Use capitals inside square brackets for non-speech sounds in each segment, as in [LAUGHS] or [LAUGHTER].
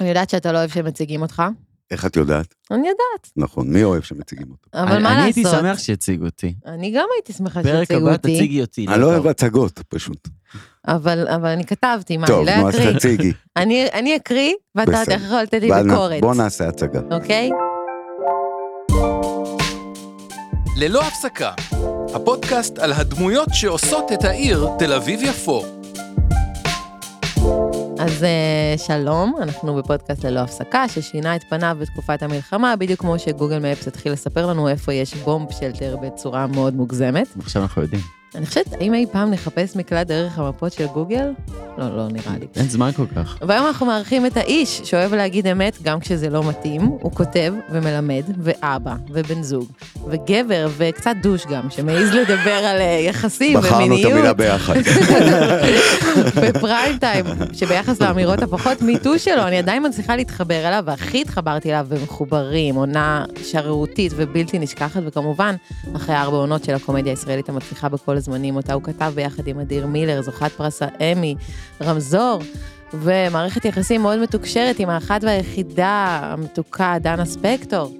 אני יודעת שאתה לא אוהב שמציגים אותך. איך את יודעת? אני יודעת, נכון, מי אוהב שמציגים אותו? אבל אני- מה אני לעשות? הייתי שמח שיציגו אותי. אני גם הייתי שמחה פרק שיציגו הבא אותי, תציגי אותי. אני לא אוהב טוב. הצגות, פשוט. אבל אבל אני כתבתי, מה, טוב, אני נו, לא אז אקריא. תציגי. [LAUGHS] אני אני אקריא, ואתה יכול לתת לי ביקורת, בוא נעשה הצגה. אוקיי? ללא הפסקה, הפודקאסט על הדמויות שעושות את העיר תל אביב-יפו. אז אה, שלום, אנחנו בפודקאסט ללא הפסקה, ששינה את פניו בתקופת המלחמה, בדיוק כמו שגוגל מפס התחיל לספר לנו איפה יש בומב שלטר בצורה מאוד מוגזמת. עכשיו אנחנו יודעים. אני חושבת, האם אי פעם נחפש מקלט דרך המפות של גוגל? לא, לא נראה לי. אין זמן כל כך. והיום אנחנו מארחים את האיש שאוהב להגיד אמת גם כשזה לא מתאים. הוא כותב ומלמד, ואבא, ובן זוג, וגבר, וקצת דוש גם, שמעז לדבר על אה, יחסים בחרנו את ומיניות. המילה ביחד. [LAUGHS] בפריים טיים, שביחס לאמירות הפחות מיטו שלו, אני עדיין מצליחה להתחבר אליו, והכי התחברתי אליו במחוברים, עונה שרירותית ובלתי נשכחת, וכמובן, אחרי ארבע עונות של הקומדיה הישראלית המצליחה בכל הזמנים, אותה הוא כתב ביחד עם אדיר מילר, זוכת פרס האמי, רמזור. ומערכת יחסים מאוד מתוקשרת עם האחת והיחידה המתוקה, דנה ספקטור.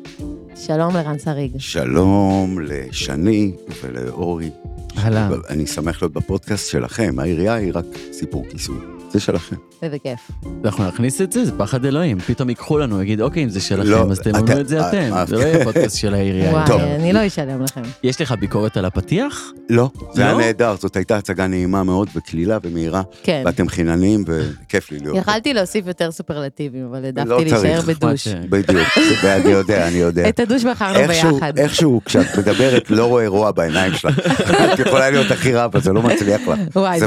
שלום לרן שריג. שלום לשני ולאורי. אהלן. אני שמח להיות בפודקאסט שלכם, העירייה היא רק סיפור כיסוי. זה שלכם. איזה כיף. אנחנו נכניס את זה, זה פחד אלוהים. פתאום ייקחו לנו, יגיד, אוקיי, אם זה לא, שלכם, אז תממנו את זה אתם. אה, זה לא יהיה פודקאסט של העירייה. וואי, טוב. אני לא אשלם לכם. יש לך ביקורת על הפתיח? לא, זה היה לא? נהדר, זאת הייתה הצגה נעימה מאוד וקלילה ומהירה, כן. ואתם חינניים וכיף לי להיות. יכלתי להוסיף יותר סופרלטיבים, אבל העדפתי לא להישאר. בדוש. בדיוק, ואני יודע, אני יודע. את הדוש בחרנו ביחד. איכשהו, כשאת מדברת, לא רואה רוע בעיניים שלך. את יכולה להיות הכי רע, אבל זה לא מצליח לך. וואי,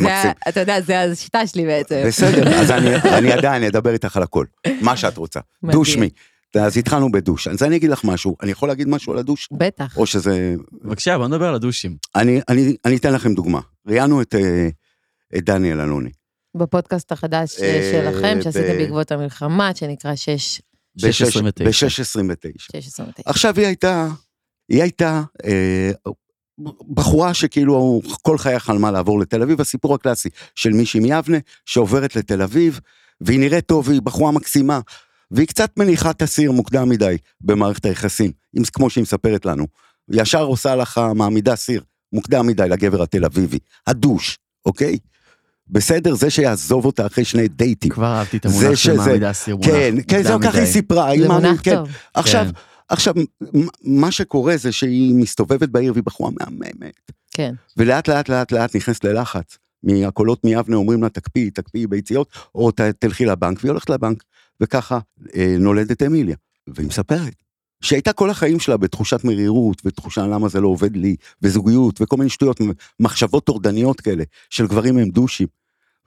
אתה יודע, זה השיטה שלי בעצם. בסדר, [LAUGHS] אז אני אני עדיין אדבר איתך על הכל, מה שאת רוצה. דוש מי. אז התחלנו בדוש. אז אני אגיד לך משהו, אני יכול להגיד משהו על הדוש? בטח. או שזה... בבקשה, בוא נדבר על הדושים. אני, אני, אני אתן לכם דוגמה. ראיינו את, אה, את דניאל אלוני. בפודקאסט החדש אה, אה, שלכם, שעשיתם בעקבות המלחמה, שנקרא 6... 629. ב-629. 629. עכשיו היא הייתה, היא הייתה אה, בחורה שכאילו כל חייה חלמה לעבור לתל אביב, הסיפור הקלאסי של מישהי מיבנה שעוברת לתל אביב, והיא נראית טוב, והיא בחורה מקסימה, והיא קצת מניחה את הסיר מוקדם מדי במערכת היחסים, אם- כמו שהיא מספרת לנו. ישר עושה לך, מעמידה סיר מוקדם מדי לגבר התל אביבי, הדוש, אוקיי? בסדר, זה שיעזוב אותה אחרי שני דייטים. כבר אהבתי את זה המונח של מעמידה סיר מונח. כן, כן, זהו, מוקדם ככה היא. סיפרה, זה מונח כן. טוב. עכשיו, כן. עכשיו, מה שקורה זה שהיא מסתובבת בעיר והיא בחורה מהממת, כן. ולאט לאט לאט לאט נכנסת ללחץ. מהקולות מיבנה אומרים לה תקפיאי, תקפיאי ביציאות, או ת, תלכי לבנק, והיא הולכת לבנק, וככה אה, נולדת אמיליה. והיא מספרת שהייתה כל החיים שלה בתחושת מרירות, ותחושה למה זה לא עובד לי, וזוגיות, וכל מיני שטויות, מחשבות טורדניות כאלה, של גברים הם דושים.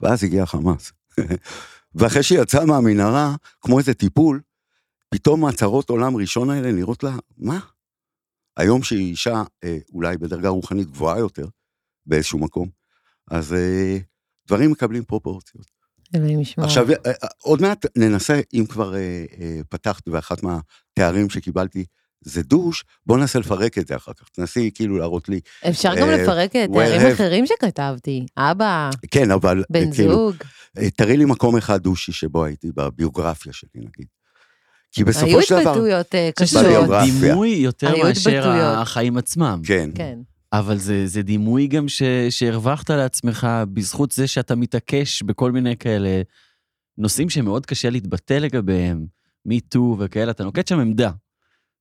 ואז הגיע החמאס. [LAUGHS] ואחרי שהיא יצאה מהמנהרה, כמו איזה טיפול, פתאום הצהרות עולם ראשון האלה נראות לה, מה? היום שהיא אישה אה, אולי בדרגה רוחנית גבוהה יותר, באיזשהו מקום, אז אה, דברים מקבלים פרופורציות. אלוהים ישמור. עכשיו, אה, אה, עוד מעט ננסה, אם כבר אה, אה, פתחת ואחת מהתארים שקיבלתי זה דוש, בוא ננסה לפרק את זה אחר כך, תנסי כאילו להראות לי, אפשר גם אה, לפרק where תארים have- אחרים שכתבתי. אבא, כן, אבל בן כאילו, זוג. תראי לי מקום אחד דושי שבו הייתי בביוגרפיה שלי נגיד. כי היו בסופו של דבר, התבטאויות אה, קשות. דימוי יותר היו מאשר. החיים עצמם. כן, כן. אבל זה, זה דימוי גם ש, שהרווחת לעצמך בזכות זה שאתה מתעקש בכל מיני כאלה נושאים שמאוד קשה להתבטא לגביהם, מיטו וכאלה, אתה נוקט שם עמדה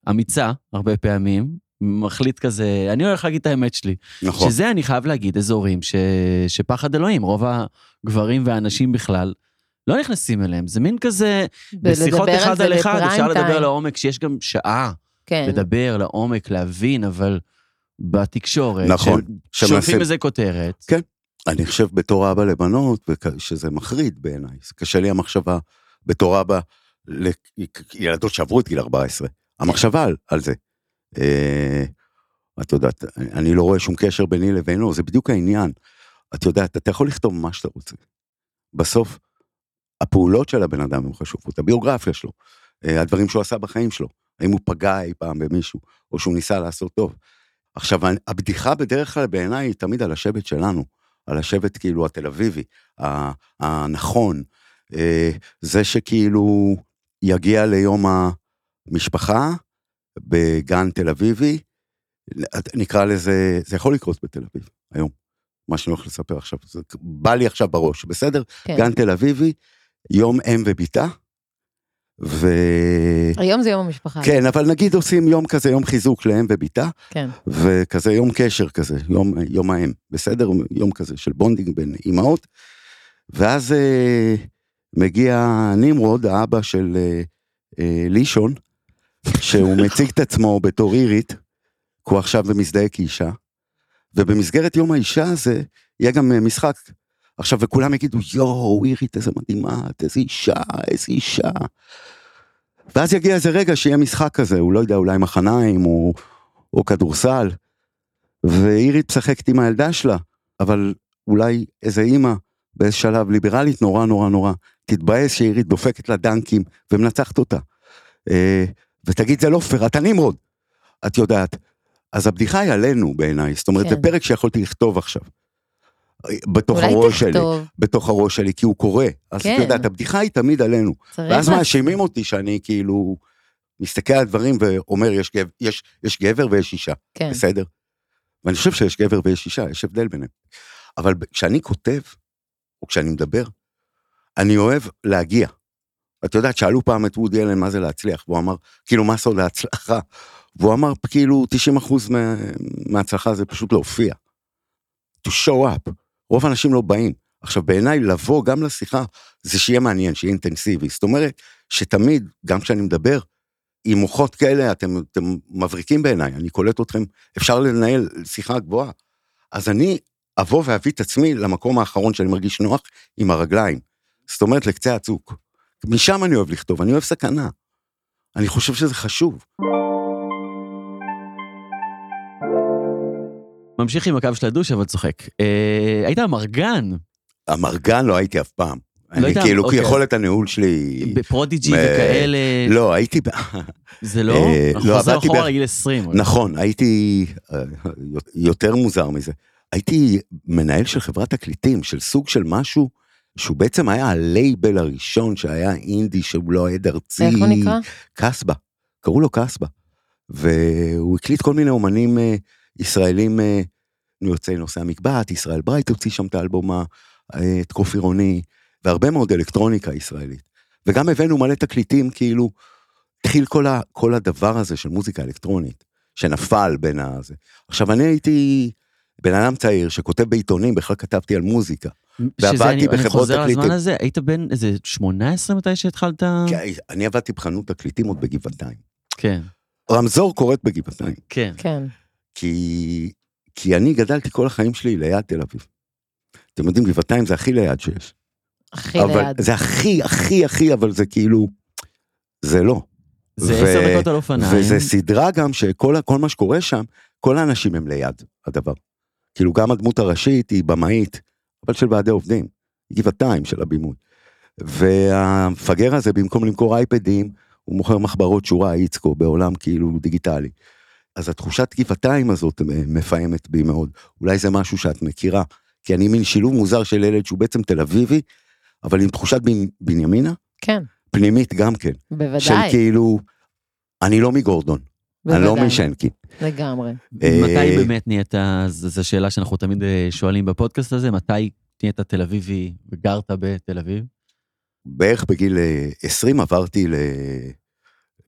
אמיצה הרבה פעמים, מחליט כזה, אני הולך להגיד את האמת שלי. נכון, שזה, אני חייב להגיד, אזורים ש, שפחד אלוהים, רוב הגברים והאנשים בכלל לא נכנסים אליהם. זה מין כזה, בשיחות אחד על אחד, אפשר לדבר טיים. לעומק, שיש גם שעה כן. לדבר לעומק, להבין, אבל בתקשורת, נכון, שולפים איזה כותרת, כן. אני חושב בתור אבא לבנות, שזה מחריד בעיניי, זה קשה לי המחשבה בתור אבא לילדות שעברו את גיל 14, המחשבה על, על זה. אה, את יודעת, אני לא רואה שום קשר ביני לבינו, זה בדיוק העניין. את יודעת, אתה יכול לכתוב מה שאתה רוצה. בסוף, הפעולות של הבן אדם הן חשובות, הביוגרפיה שלו, אה, הדברים שהוא עשה בחיים שלו, האם הוא פגע אי פעם במישהו, או שהוא ניסה לעשות טוב. עכשיו, הבדיחה בדרך כלל בעיניי היא תמיד על השבט שלנו, על השבט כאילו התל אביבי, הנכון, אה, זה שכאילו יגיע ליום המשפחה בגן תל אביבי, נקרא לזה, זה יכול לקרות בתל אביב היום, מה שאני הולך לספר עכשיו, זה בא לי עכשיו בראש, בסדר? כן. גן תל אביבי, יום אם ובתה, ו... היום זה יום המשפחה. כן, אבל נגיד עושים יום כזה, יום חיזוק לאם ובתה, כן. וכזה יום קשר כזה, יום, יום האם, בסדר? יום כזה של bonding בין אימהות. ואז אה, מגיע נמרוד, האבא של אה, אה, לישון, שהוא מציג את עצמו בתור אירית, כי הוא עכשיו מזדהה כאישה, ובמסגרת יום האישה הזה, יהיה גם אה, משחק. עכשיו, וכולם יגידו, יואו, אירית, איזה מדהימה, איזה אישה, איזה אישה. ואז יגיע איזה רגע שיהיה משחק כזה, הוא לא יודע, אולי מחניים או, או כדורסל, ואירית משחקת עם הילדה שלה, אבל אולי איזה אימא באיזה שלב ליברלית נורא נורא נורא, תתבאס שאירית דופקת לה דנקים ומנצחת אותה. אה, ותגיד, זה לא פייר, אתה נמרוד. את יודעת. אז הבדיחה היא עלינו בעיניי, זאת אומרת, כן. זה פרק שיכולתי לכתוב עכשיו. בתוך הראש שלי, בתוך הראש שלי, כי הוא קורא. אז כן. את יודעת, הבדיחה היא תמיד עלינו. ואז לעשות. מאשימים אותי שאני כאילו מסתכל על הדברים ואומר, יש גבר, יש, יש גבר ויש אישה, כן. בסדר? ואני חושב שיש גבר ויש אישה, יש הבדל ביניהם. אבל כשאני כותב, או כשאני מדבר, אני אוהב להגיע. את יודעת, שאלו פעם את וודי אלן מה זה להצליח, והוא אמר, כאילו, מה סוד ההצלחה? והוא אמר, כאילו, 90% מה, מההצלחה זה פשוט להופיע. to show up. רוב האנשים לא באים. עכשיו, בעיניי, לבוא גם לשיחה, זה שיהיה מעניין, שיהיה אינטנסיבי. זאת אומרת, שתמיד, גם כשאני מדבר, עם מוחות כאלה, אתם, אתם מבריקים בעיניי, אני קולט אתכם, אפשר לנהל שיחה גבוהה. אז אני אבוא ואביא את עצמי למקום האחרון שאני מרגיש נוח, עם הרגליים. זאת אומרת, לקצה הצוק. משם אני אוהב לכתוב, אני אוהב סכנה. אני חושב שזה חשוב. ממשיך עם הקו של הדוש, אבל צוחק. אה, היית אמרגן אמרגן לא הייתי אף פעם. אני היית- כאילו, אוקיי. יכולת הניהול שלי... בפרודיג'י מ- וכאלה, לא, הייתי... זה לא? אה, אנחנו לא, חוזרים אחורה לגיל 20. נכון, הייתי אה, יותר מוזר מזה. הייתי מנהל של חברת תקליטים, של סוג של משהו שהוא בעצם היה הלייבל הראשון שהיה אינדי שהוא לא עד ארצי. איך הוא נקרא? קסבה, קראו לו קסבה. והוא הקליט כל מיני אומנים אה, ישראלים, אה, יוצאי נושא המקבט, ישראל ברייט הוציא שם את האלבום, ה- אה, את קוף עירוני, והרבה מאוד אלקטרוניקה ישראלית. וגם הבאנו מלא תקליטים, כאילו, התחיל כל, ה, כל הדבר הזה של מוזיקה אלקטרונית, שנפל בין הזה. עכשיו, אני הייתי בן אדם צעיר שכותב בעיתונים, בכלל כתבתי על מוזיקה. שזה אני- אני חוזר לזמן תקליטים. הזה, היית בן איזה 18 מתי שהתחלת? כי אני עבדתי בחנות תקליטים עוד בגבעתיים. כן, רמזור קורית בגבעתיים. כן. כן. כי, כי אני גדלתי כל החיים שלי ליד תל אביב. אתם יודעים, גבעתיים זה הכי ליד שיש. הכי אבל ליד. זה הכי, הכי, הכי, אבל זה כאילו, זה לא. זה ו- עשר דקות על אופניים. וזה סדרה גם שכל כל מה שקורה שם, כל האנשים הם ליד הדבר. כאילו גם הדמות הראשית היא במאית, אבל של ועדי עובדים, גבעתיים של הבימוי. והמפגר הזה במקום למכור אייפדים, הוא מוכר מחברות שורה איצקו בעולם כאילו דיגיטלי. אז התחושת גבעתיים הזאת אה, מפעמת בי מאוד. אולי זה משהו שאת מכירה, כי אני מין שילוב מוזר של ילד שהוא בעצם תל אביבי, אבל עם תחושת בנ... בנימינה, כן, פנימית גם כן. של בוודאי. כאילו, אני לא מגורדון, אני לא בוודאי. משנקין. לגמרי. מתי אה, באמת נהיית, זו שאלה שאנחנו תמיד אה, שואלים בפודקאסט הזה, מתי נהיית תל אביבי וגרת בתל אביב? בערך בגיל אה, 20 עברתי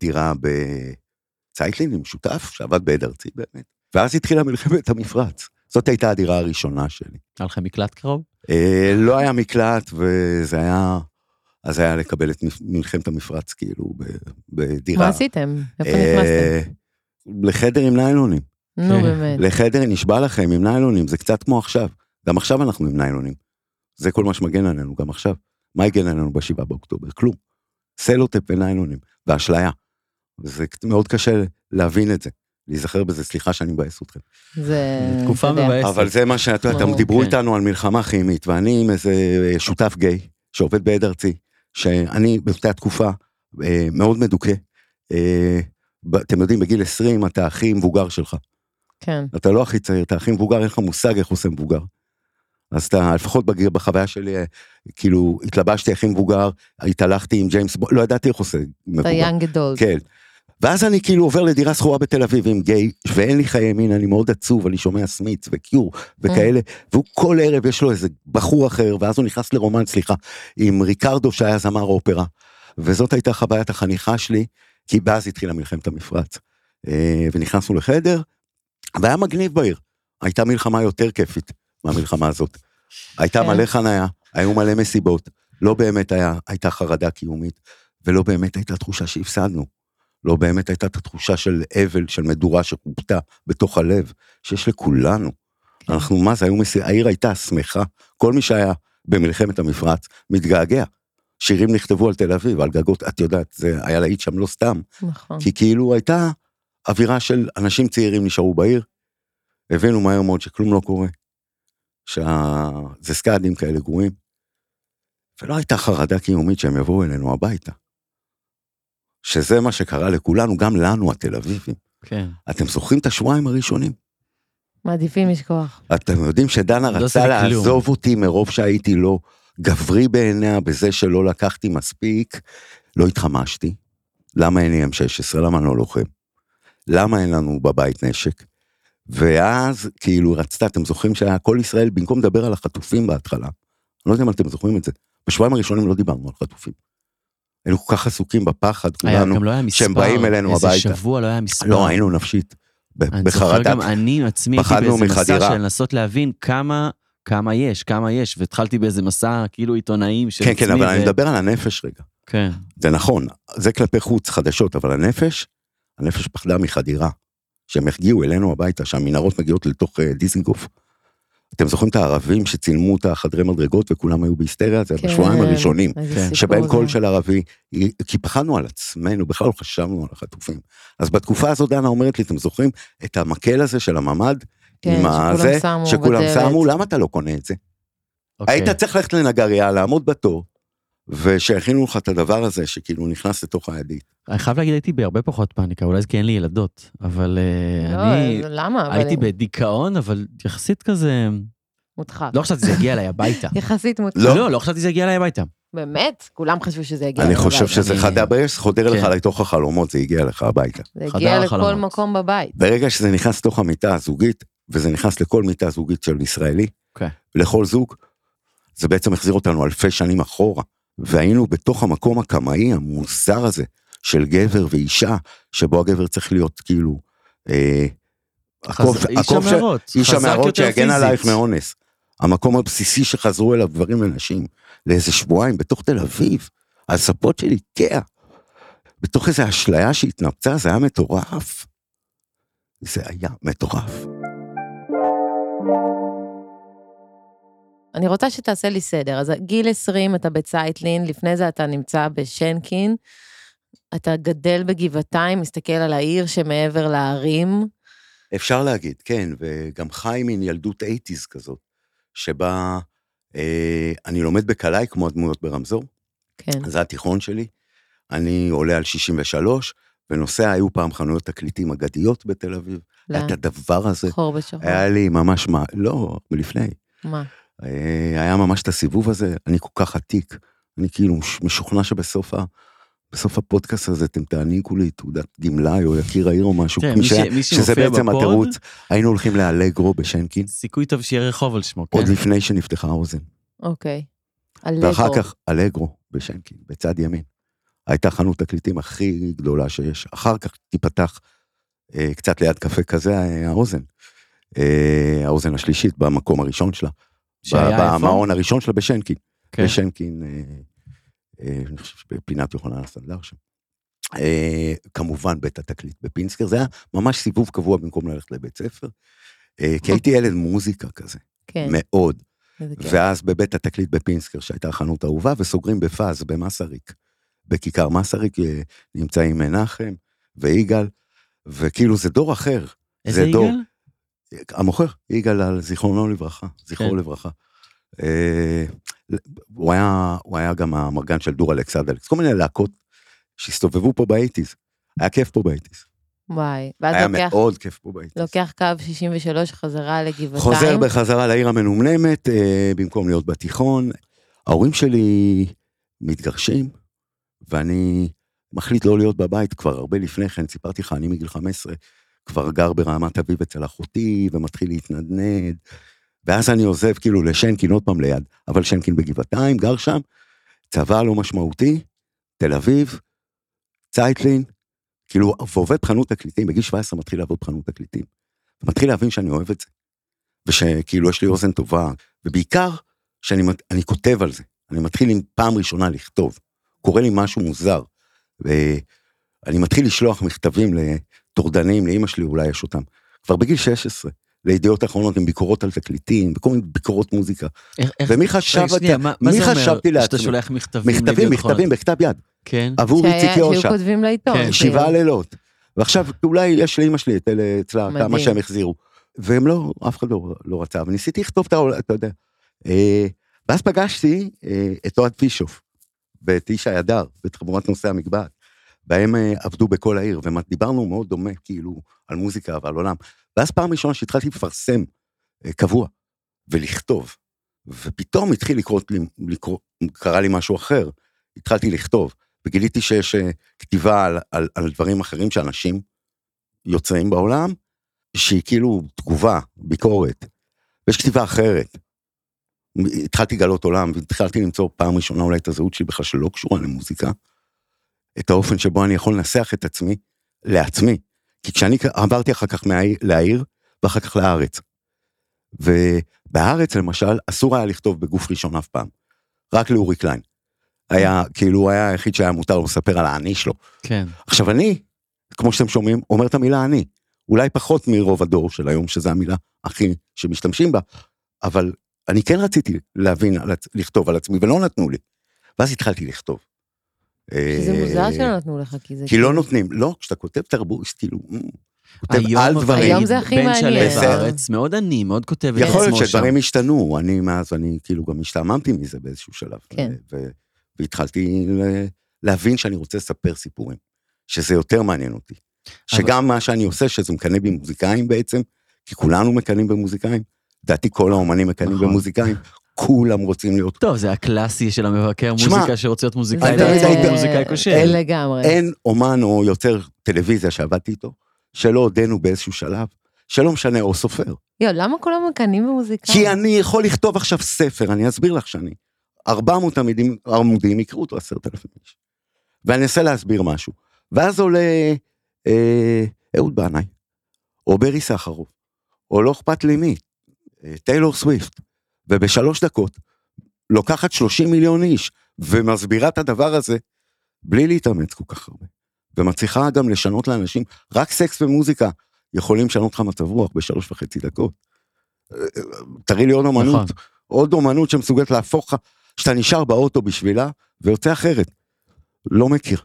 לדירה בצייטלין עם שותף שעבד בעד ארצי באמת. ואז התחילה מלחמת המפרץ. זאת הייתה הדירה הראשונה שלי. היה לכם מקלט קרוב? אה, לא היה מקלט וזה היה, אז היה לקבל את מלחמת המפרץ כאילו בדירה. מה עשיתם? איפה אה, נכנסתם? לחדר עם ניילונים. נו כן. באמת. לחדר, נשבע לכם, עם ניילונים, זה קצת כמו עכשיו. גם עכשיו אנחנו עם ניילונים. זה כל מה שמגן עלינו, גם עכשיו. מה הגן עלינו בשבעה באוקטובר? כלום. סלוטפ וניילונים, ואשליה. זה מאוד קשה להבין את זה, להיזכר בזה, סליחה שאני מבאס אתכם. זה... תקופה אתה. מבאסת. אבל זה מה שאתם יודעת, ברור, דיברו כן. איתנו על מלחמה כימית, ואני עם איזה אה, שותף גיי, שעובד בעד ארצי, שאני באותה תקופה אה, מאוד מדוכא. אה, אתם יודעים, בגיל 20 אתה הכי מבוגר שלך. כן. אתה לא הכי צעיר, אתה הכי מבוגר, אין לך מושג איך עושה מבוגר. אז אתה, לפחות בג- בחוויה שלי, כאילו, התלבשתי הכי מבוגר, התהלכתי עם ג'יימס, בונד, לא ידעתי איך עושה אתה מבוגר. יאנג אדולט. כן. ואז אני כאילו עובר לדירה שכורה בתל אביב עם גיי, ואין לי חיי מין, אני מאוד עצוב, אני שומע סמית וקיור וכאלה, והוא כל ערב יש לו איזה בחור אחר, ואז הוא נכנס לרומן, סליחה, עם ריקרדו שהיה זמר אופרה. וזאת הייתה חוויית החניכה שלי, כי ואז התחילה מלחמת המפרץ. אה, ונכנסנו לחדר, והיה מגניב בעיר. הייתה מלחמה יותר כיפית מהמלחמה הזאת. הייתה כן. מלא חניה, היו מלא מסיבות, לא באמת היה, הייתה חרדה קיומית, ולא באמת הייתה תחושה שהפסדנו. לא באמת הייתה את התחושה של אבל, של מדורה שכובתה בתוך הלב, שיש לכולנו. כן. אנחנו, מה זה, היו מס... העיר הייתה שמחה, כל מי שהיה במלחמת המפרץ מתגעגע. שירים נכתבו על תל אביב, על גגות, את יודעת, זה היה להיט שם לא סתם, נכון. כי כאילו הייתה אווירה של אנשים צעירים נשארו בעיר, הבינו מהר מאוד שכלום לא קורה, שזה סקאדים כאלה גרועים, ולא הייתה חרדה קיומית שהם יבואו אלינו הביתה. שזה מה שקרה לכולנו, גם לנו התל אביבים. כן. אתם זוכרים את השבועיים הראשונים? מעדיפים לשכוח. אתם יודעים שדנה לא רצה. לעזוב אותי מרוב שהייתי לא גברי בעיניה בזה שלא לקחתי מספיק, לא התחמשתי. למה אין לי M16? למה אני לא לוחם? למה אין לנו בבית נשק? ואז כאילו רצתה, אתם זוכרים שהיה כל ישראל, במקום לדבר על החטופים בהתחלה, אני לא יודע אם אתם זוכרים את זה, בשבועיים הראשונים לא דיברנו על חטופים. היינו כל כך עסוקים בפחד, כולנו, לא. שהם באים אלינו איזה הביתה. שבוע לא היה מספר. לא, היינו נפשית, ב- אני בחרדת גם אני עצמי הייתי באיזה מסע מחדירה. של לנסות להבין כמה, כמה יש, כמה יש, והתחלתי באיזה מסע כאילו עיתונאים של כן, עצמי. כן, אבל ו- אני מדבר על הנפש רגע. כן. זה נכון, זה כלפי חוץ חדשות, אבל הנפש, הנפש פחדה מחדירה. שהם הגיעו אלינו הביתה, שהמנהרות מגיעות לתוך אה, דיזנגוף. אתם זוכרים את הערבים שצילמו את החדרי מדרגות וכולם היו בהיסטריה? זה כן, בשבועיים הראשונים. כן. שבהם. קול של ערבי, כי פחדנו על עצמנו, בכלל לא חשבנו על החטופים. אז בתקופה הזאת דנה אומרת לי, אתם זוכרים את המקל הזה של הממ"ד? כן, שכולם הזה, שמו שכולם בדלת. שמו, למה אתה לא קונה את זה? אוקיי. היית צריך ללכת לנגריה, לעמוד בתור, ושיכינו לך את הדבר הזה שכאילו נכנס לתוך הידית. אני חייב להגיד, הייתי בהרבה פחות פאניקה, אולי זה כי אין לי ילדות, אבל אה, לא, אני זה- למה? אבל הייתי בדיכאון, אבל יחסית כזה, מודחק. לא חשבתי שזה יגיע אליי הביתה. [LAUGHS] יחסית מודחק. לא. לא, לא חשבתי שזה יגיע אליי הביתה. באמת? כולם חשבו שזה יגיע אני אליו חושב הביתה. שזה אני- חדר ברס, חודר לך כן. לתוך החלומות, זה הגיע לך הביתה. זה הגיע לכל. מקום בבית. ברגע שזה נכנס לתוך המיטה הזוגית, וזה נכנס לכל מיטה זוגית של ישראלי, אוקיי. לכל זוג, זה בעצם החזיר אותנו אלפי שנים אחורה, והיינו בתוך המקום הקמאי המוזר הזה, של גבר ואישה, שבו הגבר צריך להיות כאילו, אה, הקוף, חז- איש הקוף של- המערות. איש חזק המערות שיגן עלייך פיזית. מאונס. המקום הבסיסי שחזרו אליו גברים ונשים, לאיזה שבועיים בתוך תל אביב, על ספות של איקאה. בתוך איזו אשליה שהתנפצה, זה היה מטורף. זה היה מטורף. אני רוצה שתעשה לי סדר. אז גיל 20 אתה בצייטלין, לפני זה אתה נמצא בשנקין, אתה גדל בגבעתיים, מסתכל על העיר שמעבר להרים. אפשר להגיד, כן, וגם חי מין ילדות אייטיז כזאת, שבה אה, אני לומד בקלעי כמו הדמויות ברמזור, כן. זה התיכון שלי, אני עולה על 63, ונוסע, היו פעם חנויות תקליטים אגדיות בתל אביב, לאן? את הדבר הזה, חור בשחור. היה לי ממש מה, לא, מלפני, מה? אה, היה ממש את הסיבוב הזה, אני כל כך עתיק, אני כאילו מש- משוכנע שבסוף ה... בסוף הפודקאסט הזה אתם תעניקו לי תעודת גמלאי או יקיר העיר או משהו, כן, מי ש- ש- מי שזה בעצם בפוד- התירוץ, היינו הולכים לאלגרו בשנקין, סיכוי טוב שיהיה רחוב על שמו, כן? עוד לפני שנפתחה האוזן, אוקיי. ואחר אלגרו. כך אלגרו בשנקין, בצד ימין. הייתה חנות תקליטים הכי גדולה שיש, אחר כך תיפתח אה, קצת ליד קפה כזה אה, האוזן, אה, האוזן השלישית במקום הראשון שלה? במעון הראשון שלה בשנקין. כן. בשנקין, אה, אה, אני חושב שבפינת יוחנן הסנדלר שם. אה, כמובן בית התקליט בפינסקר, זה היה ממש סיבוב קבוע במקום ללכת לבית ספר. כי הייתי ילד מוזיקה כזה, כן. מאוד. ואז בבית התקליט בפינסקר, שהייתה החנות האהובה, וסוגרים בפז, במסריק. בכיכר מסריק נמצאים מנחם ויגאל, וכאילו זה דור אחר. איזה. יגאל? המוכר, יגאל, על זיכרונו לברכה, זכרו כן. לברכה. אה, הוא היה, הוא היה גם המרגן של דור אלכס אדלקס, כל מיני להקות שהסתובבו פה באייטיז. היה כיף פה באייטיז. וואי. ואז היה לוקח, מאוד כיף פה בית. לוקח קו 63 חזרה לגבעתיים. חוזר בחזרה לעיר המנומנמת, אה, במקום להיות בתיכון. ההורים שלי מתגרשים, ואני מחליט לא להיות בבית כבר הרבה לפני כן, סיפרתי לך, אני מגיל 15 כבר גר ברמת אביב אצל אחותי, ומתחיל להתנדנד. ואז אני עוזב כאילו לשנקין עוד פעם ליד, אבל שנקין בגבעתיים, גר שם, צבא לא משמעותי, תל אביב, צייטלין, כאילו, ועובד בחנות תקליטים, בגיל 17 מתחיל לעבוד בחנות תקליטים. ומתחיל להבין שאני אוהב את זה. ושכאילו יש לי אוזן טובה, ובעיקר שאני כותב על זה. אני מתחיל עם פעם ראשונה לכתוב. קורה לי משהו מוזר. ואני מתחיל לשלוח מכתבים לטורדנים, לאימא שלי אולי יש אותם. כבר בגיל 16, לידיעות אחרונות עם ביקורות על תקליטים, וכל מיני ביקורות מוזיקה. איך- איך- ומי רגע, חשב, שנייה, מה מה מי זה אומר חשבתי שאתה לעצמי? שולח מכתבים? מכתבים, מכתבים? בכתב יד, כן. עבור איציק יושע. שהיו כותבים לעיתון. כן. כאילו. שבעה לילות. ועכשיו אולי יש לאמא שלי את אלה אצלה. כמה שהם החזירו. והם לא, אף אחד לא, לא רצה, וניסיתי לכתוב את העולם, אתה יודע. אה, ואז פגשתי אה, את אוהד פישוף, ואת איש הידר, ואת חבורת נושאי המקבעת. בהם אה, עבדו בכל העיר, ודיברנו מאוד דומה, כאילו, על מוזיקה ועל עולם. ואז פעם ראשונה שהתחלתי לפרסם אה, קבוע, ולכתוב, ופתאום התחיל לקרות לי, לקרוא, קרה לי משהו אחר. התחלתי לכתוב, וגיליתי שיש אה, כתיבה על, על, על דברים אחרים שאנשים יוצרים בעולם, שהיא כאילו תגובה, ביקורת. ויש כתיבה אחרת. התחלתי לגלות עולם, והתחלתי למצוא פעם ראשונה אולי את הזהות שלי בכלל שלא קשורה למוזיקה. את האופן שבו אני יכול לנסח את עצמי לעצמי. כי כשאני עברתי אחר כך מהעיר, לעיר, ואחר כך לארץ. ובארץ למשל, אסור היה לכתוב בגוף ראשון אף פעם. רק לאורי קליין. היה, כאילו, הוא היה היחיד שהיה מותר לו לספר על האני שלו. כן. עכשיו אני, כמו שאתם שומעים, אומר את המילה אני. אולי פחות מרוב הדור של היום, שזו המילה הכי שמשתמשים בה, אבל אני כן רציתי להבין, לכתוב על עצמי, ולא נתנו לי. ואז התחלתי לכתוב. כי זה אה, מוזר שלא נתנו לך, כי זה... כי לא כאילו- נותנים, לא, כשאתה כותב תרבות, כאילו, כותב היום על דברים. היום זה הכי בן מעניין. שלו בסדר. בארץ, מאוד עני, מאוד כותב את יכול להיות עצמו שם. שדברים השתנו, אני מאז, אני כאילו גם השתעממתי מזה באיזשהו שלב. כן. והתחלתי ל- להבין שאני רוצה לספר סיפורים, שזה יותר מעניין אותי. שגם מה שאני עושה, שזה מקנא בי מוזיקאים בעצם, כי כולנו מקנאים במוזיקאים, לדעתי כל האומנים מקנאים נכון. במוזיקאים, כולם רוצים להיות... טוב, זה הקלאסי של המבקר שמע, מוזיקה שרוצה להיות מוזיקאי, זה- תמיד זה- מוזיקאי. אין- לגמרי. אין אומן או יוצר טלוויזיה שעבדתי איתו, שלא הודינו באיזשהו שלב, שלא משנה, או סופר. יו, למה כולם מקנאים במוזיקה? כי אני יכול לכתוב עכשיו ספר, אני אסביר לך שאני. 400 עמידים, עמודים, יקראו אותו 10,000 איש. ואני אנסה להסביר משהו. ואז עולה אה, אהוד בנאי, או ברי סחרוף, או לא אכפת לי מי, אה, טיילור סוויפט, ובשלוש דקות לוקחת 30 מיליון איש, ומסבירה את הדבר הזה, בלי להתאמץ כל כך הרבה. ומצליחה גם לשנות לאנשים, רק סקס ומוזיקה יכולים לשנות לך מצב רוח בשלוש וחצי דקות. תראי לי עוד אומנות, נכון. עוד אומנות שמסוגלת להפוך לך, שאתה נשאר באוטו בשבילה, ויוצא אחרת. לא מכיר.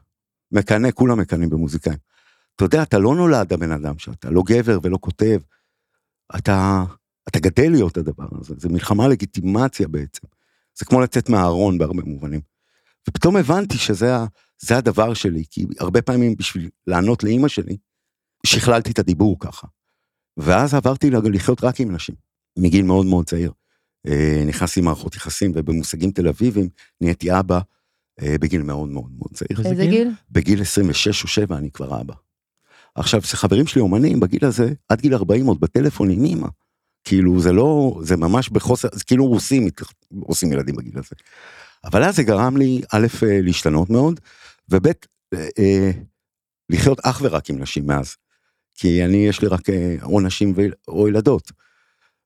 מקנא, כולם מקנאים במוזיקאים. אתה יודע, אתה לא נולד הבן אדם שאתה לא גבר ולא כותב. אתה, אתה גדל להיות הדבר הזה, זה מלחמה לגיטימציה בעצם. זה כמו לצאת מהארון בהרבה מובנים. ופתאום הבנתי שזה ה- זה הדבר שלי, כי הרבה פעמים בשביל לענות לאימא שלי, שכללתי את הדיבור ככה. ואז עברתי לחיות רק עם נשים, מגיל מאוד מאוד צעיר. אה, נכנסתי למערכות יחסים, ובמושגים תל אביבים נהייתי אבא אה, בגיל מאוד מאוד מאוד צעיר. איזה גיל? גיל? בגיל 26 או 7 אני כבר אבא. עכשיו, חברים שלי אומנים בגיל הזה, עד גיל 40 עוד בטלפון עם אמא. כאילו, זה לא, זה ממש בחוסר, זה כאילו רוסים עושים ילדים בגיל הזה. אבל אז זה גרם לי, א', אה, להשתנות מאוד, וב', אה, אה, לחיות אך ורק עם נשים מאז. כי אני, יש לי רק או נשים או ילדות.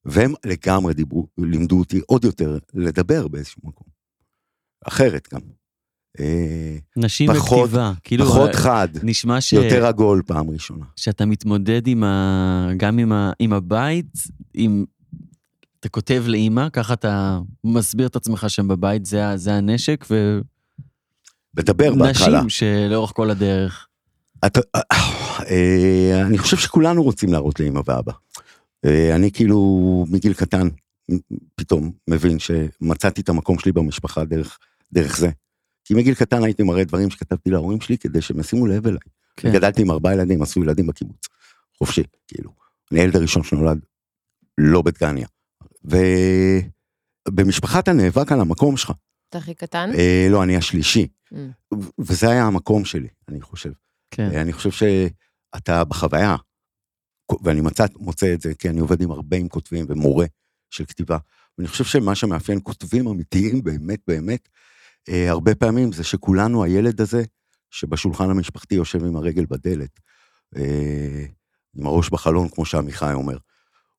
והם לגמרי דיברו, לימדו אותי עוד יותר לדבר באיזשהו מקום. אחרת גם. אה, נשים פחות- בכתיבה, כאילו, פחות אה, חד, נשמע ש... יותר עגול פעם ראשונה. שאתה מתמודד עם ה... גם עם, ה... עם הבית, עם... אתה כותב לאימא, ככה אתה מסביר את עצמך שם בבית, זה, זה הנשק, לדבר בהתחלה. ונשים שלאורך כל הדרך. אתה, אה, אני חושב שכולנו רוצים להראות לאמא ואבא. אני כאילו מגיל קטן פתאום מבין שמצאתי את המקום שלי במשפחה דרך, דרך זה. כי מגיל קטן הייתי מראה דברים שכתבתי להורים שלי כדי שהם ישימו לב אליי. כן. גדלתי עם ארבעה ילדים, עשו ילדים בקיבוץ. חופשי, כאילו. אני הילד הראשון שנולד לא בדגניה. ובמשפחה אתה נאבק על המקום שלך. אתה הכי קטן? אה, לא, אני השלישי. Mm. וזה היה המקום שלי, אני חושב. כן. אה, אני חושב שאתה בחוויה, ואני מצא, מוצא את זה, כי אני עובד עם הרבה עם כותבים ומורה של כתיבה. ואני חושב שמה שמאפיין כותבים אמיתיים, באמת, באמת, הרבה פעמים זה שכולנו הילד הזה, שבשולחן המשפחתי יושב עם הרגל בדלת, אה, עם הראש בחלון, כמו שעמיחי אומר.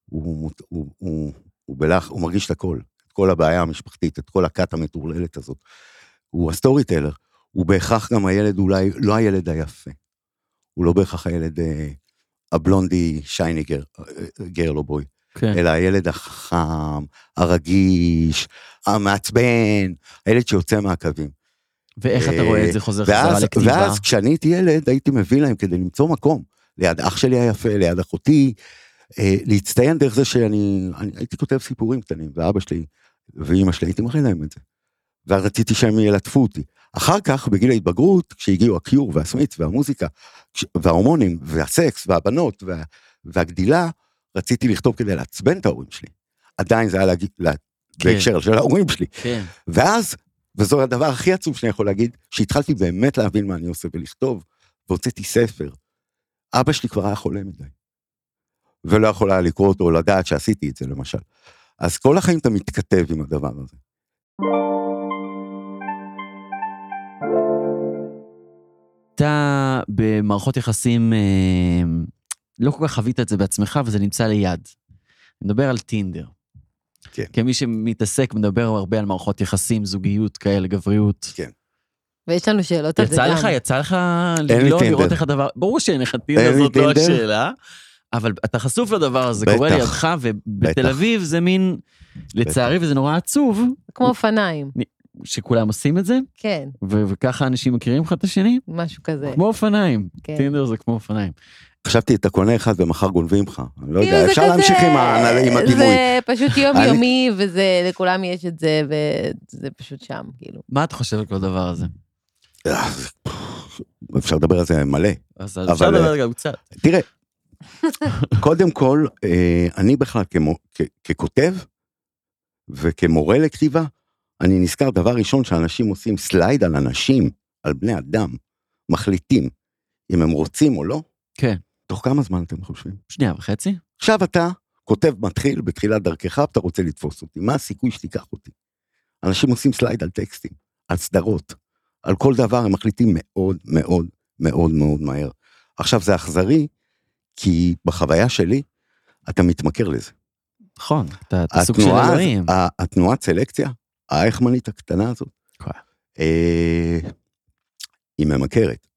הוא, הוא, הוא, הוא, בלח, הוא מרגיש את הכל, את כל הבעיה המשפחתית, את כל הכת המטורללת הזאת. הוא ה story teller, הוא בהכרח גם הילד, אולי לא הילד היפה. הוא לא בהכרח הילד אה, הבלונדי shiny girl, אה, או boy, כן. אלא הילד החכם, הרגיש, המעצבן, הילד שיוצא מהקווים. ואיך אתה אה, רואה את זה חוזר חזרה לכתיבה? ואז כשאני הייתי ילד, הייתי מביא להם כדי למצוא מקום, ליד אח שלי היפה, ליד אחותי, אה, להצטיין דרך זה שאני אני, הייתי כותב סיפורים קטנים, ואבא שלי ואימא שלי, הייתי מראה להם את זה. ואז רציתי שהם ילטפו אותי. אחר כך, בגיל ההתבגרות, כשהגיעו הקיור והסמיץ והמוזיקה, וההורמונים, והסקס, והבנות, וה, והגדילה, רציתי לכתוב כדי לעצבן את ההורים שלי. עדיין זה היה להגיד, לה, כן. בהקשר של ההורים שלי. כן. ואז, וזו הדבר הכי עצוב שאני יכול להגיד, שהתחלתי באמת להבין מה אני עושה ולכתוב, והוצאתי ספר. אבא שלי כבר היה חולה מדי. ולא יכול היה לקרוא אותו או לדעת שעשיתי את זה, למשל. אז כל החיים אתה מתכתב עם הדבר הזה. אתה במערכות יחסים, אה, לא כל כך חווית את זה בעצמך, וזה נמצא ליד. אני מדבר על טינדר. כן. כמי שמתעסק, מדבר הרבה על מערכות יחסים, זוגיות כאלה, גבריות. כן. ויש לנו שאלות על זה יצא גם. לך, יצא לך לגלול, טינדר. לראות איך הדבר, ברור שאין לך טינדר, זאת לא טינדר. השאלה, אבל אתה חשוף לדבר הזה, קורה. לידך, ובתל. אביב זה מין, לצערי, וזה נורא עצוב, כמו אופניים. שכולם עושים את זה, כן, וככה אנשים מכירים אחד את השני, משהו כזה. כמו אופניים, כן. טינדר זה כמו אופניים. חשבתי, אתה קונה אחד ומחר גונבים לך. אני לא כאילו יודע, זה אפשר להמשיך עם הדימוי. זה פשוט יומיומי, וזה, לכולם יש את זה, וזה פשוט שם, כאילו. מה אתה חושב על כל הדבר הזה? אה, אפשר לדבר על זה מלא. אז אפשר לדבר אה, גם קצת. תראה, קודם כל, אה, אני בכלל ככותב וכמורה לכתיבה, אני נזכר דבר ראשון שאנשים עושים slide על אנשים, על בני אדם, מחליטים אם הם רוצים או לא, כן. תוך כמה זמן אתם חושבים? שנייה וחצי? עכשיו אתה כותב מתחיל בתחילת דרכך, ואתה רוצה לתפוס אותי, מה הסיכוי שתיקח אותי? אנשים עושים slide על טקסטים, על סדרות, על כל דבר, הם מחליטים מאוד מאוד מאוד מאוד מהר. עכשיו זה אכזרי, כי בחוויה שלי, אתה מתמכר לזה. נכון, אתה אתה סוג של אלוהים. התנועת סלקציה, האייכמנית הקטנה הזאת, כן. אה, היא ממכרת.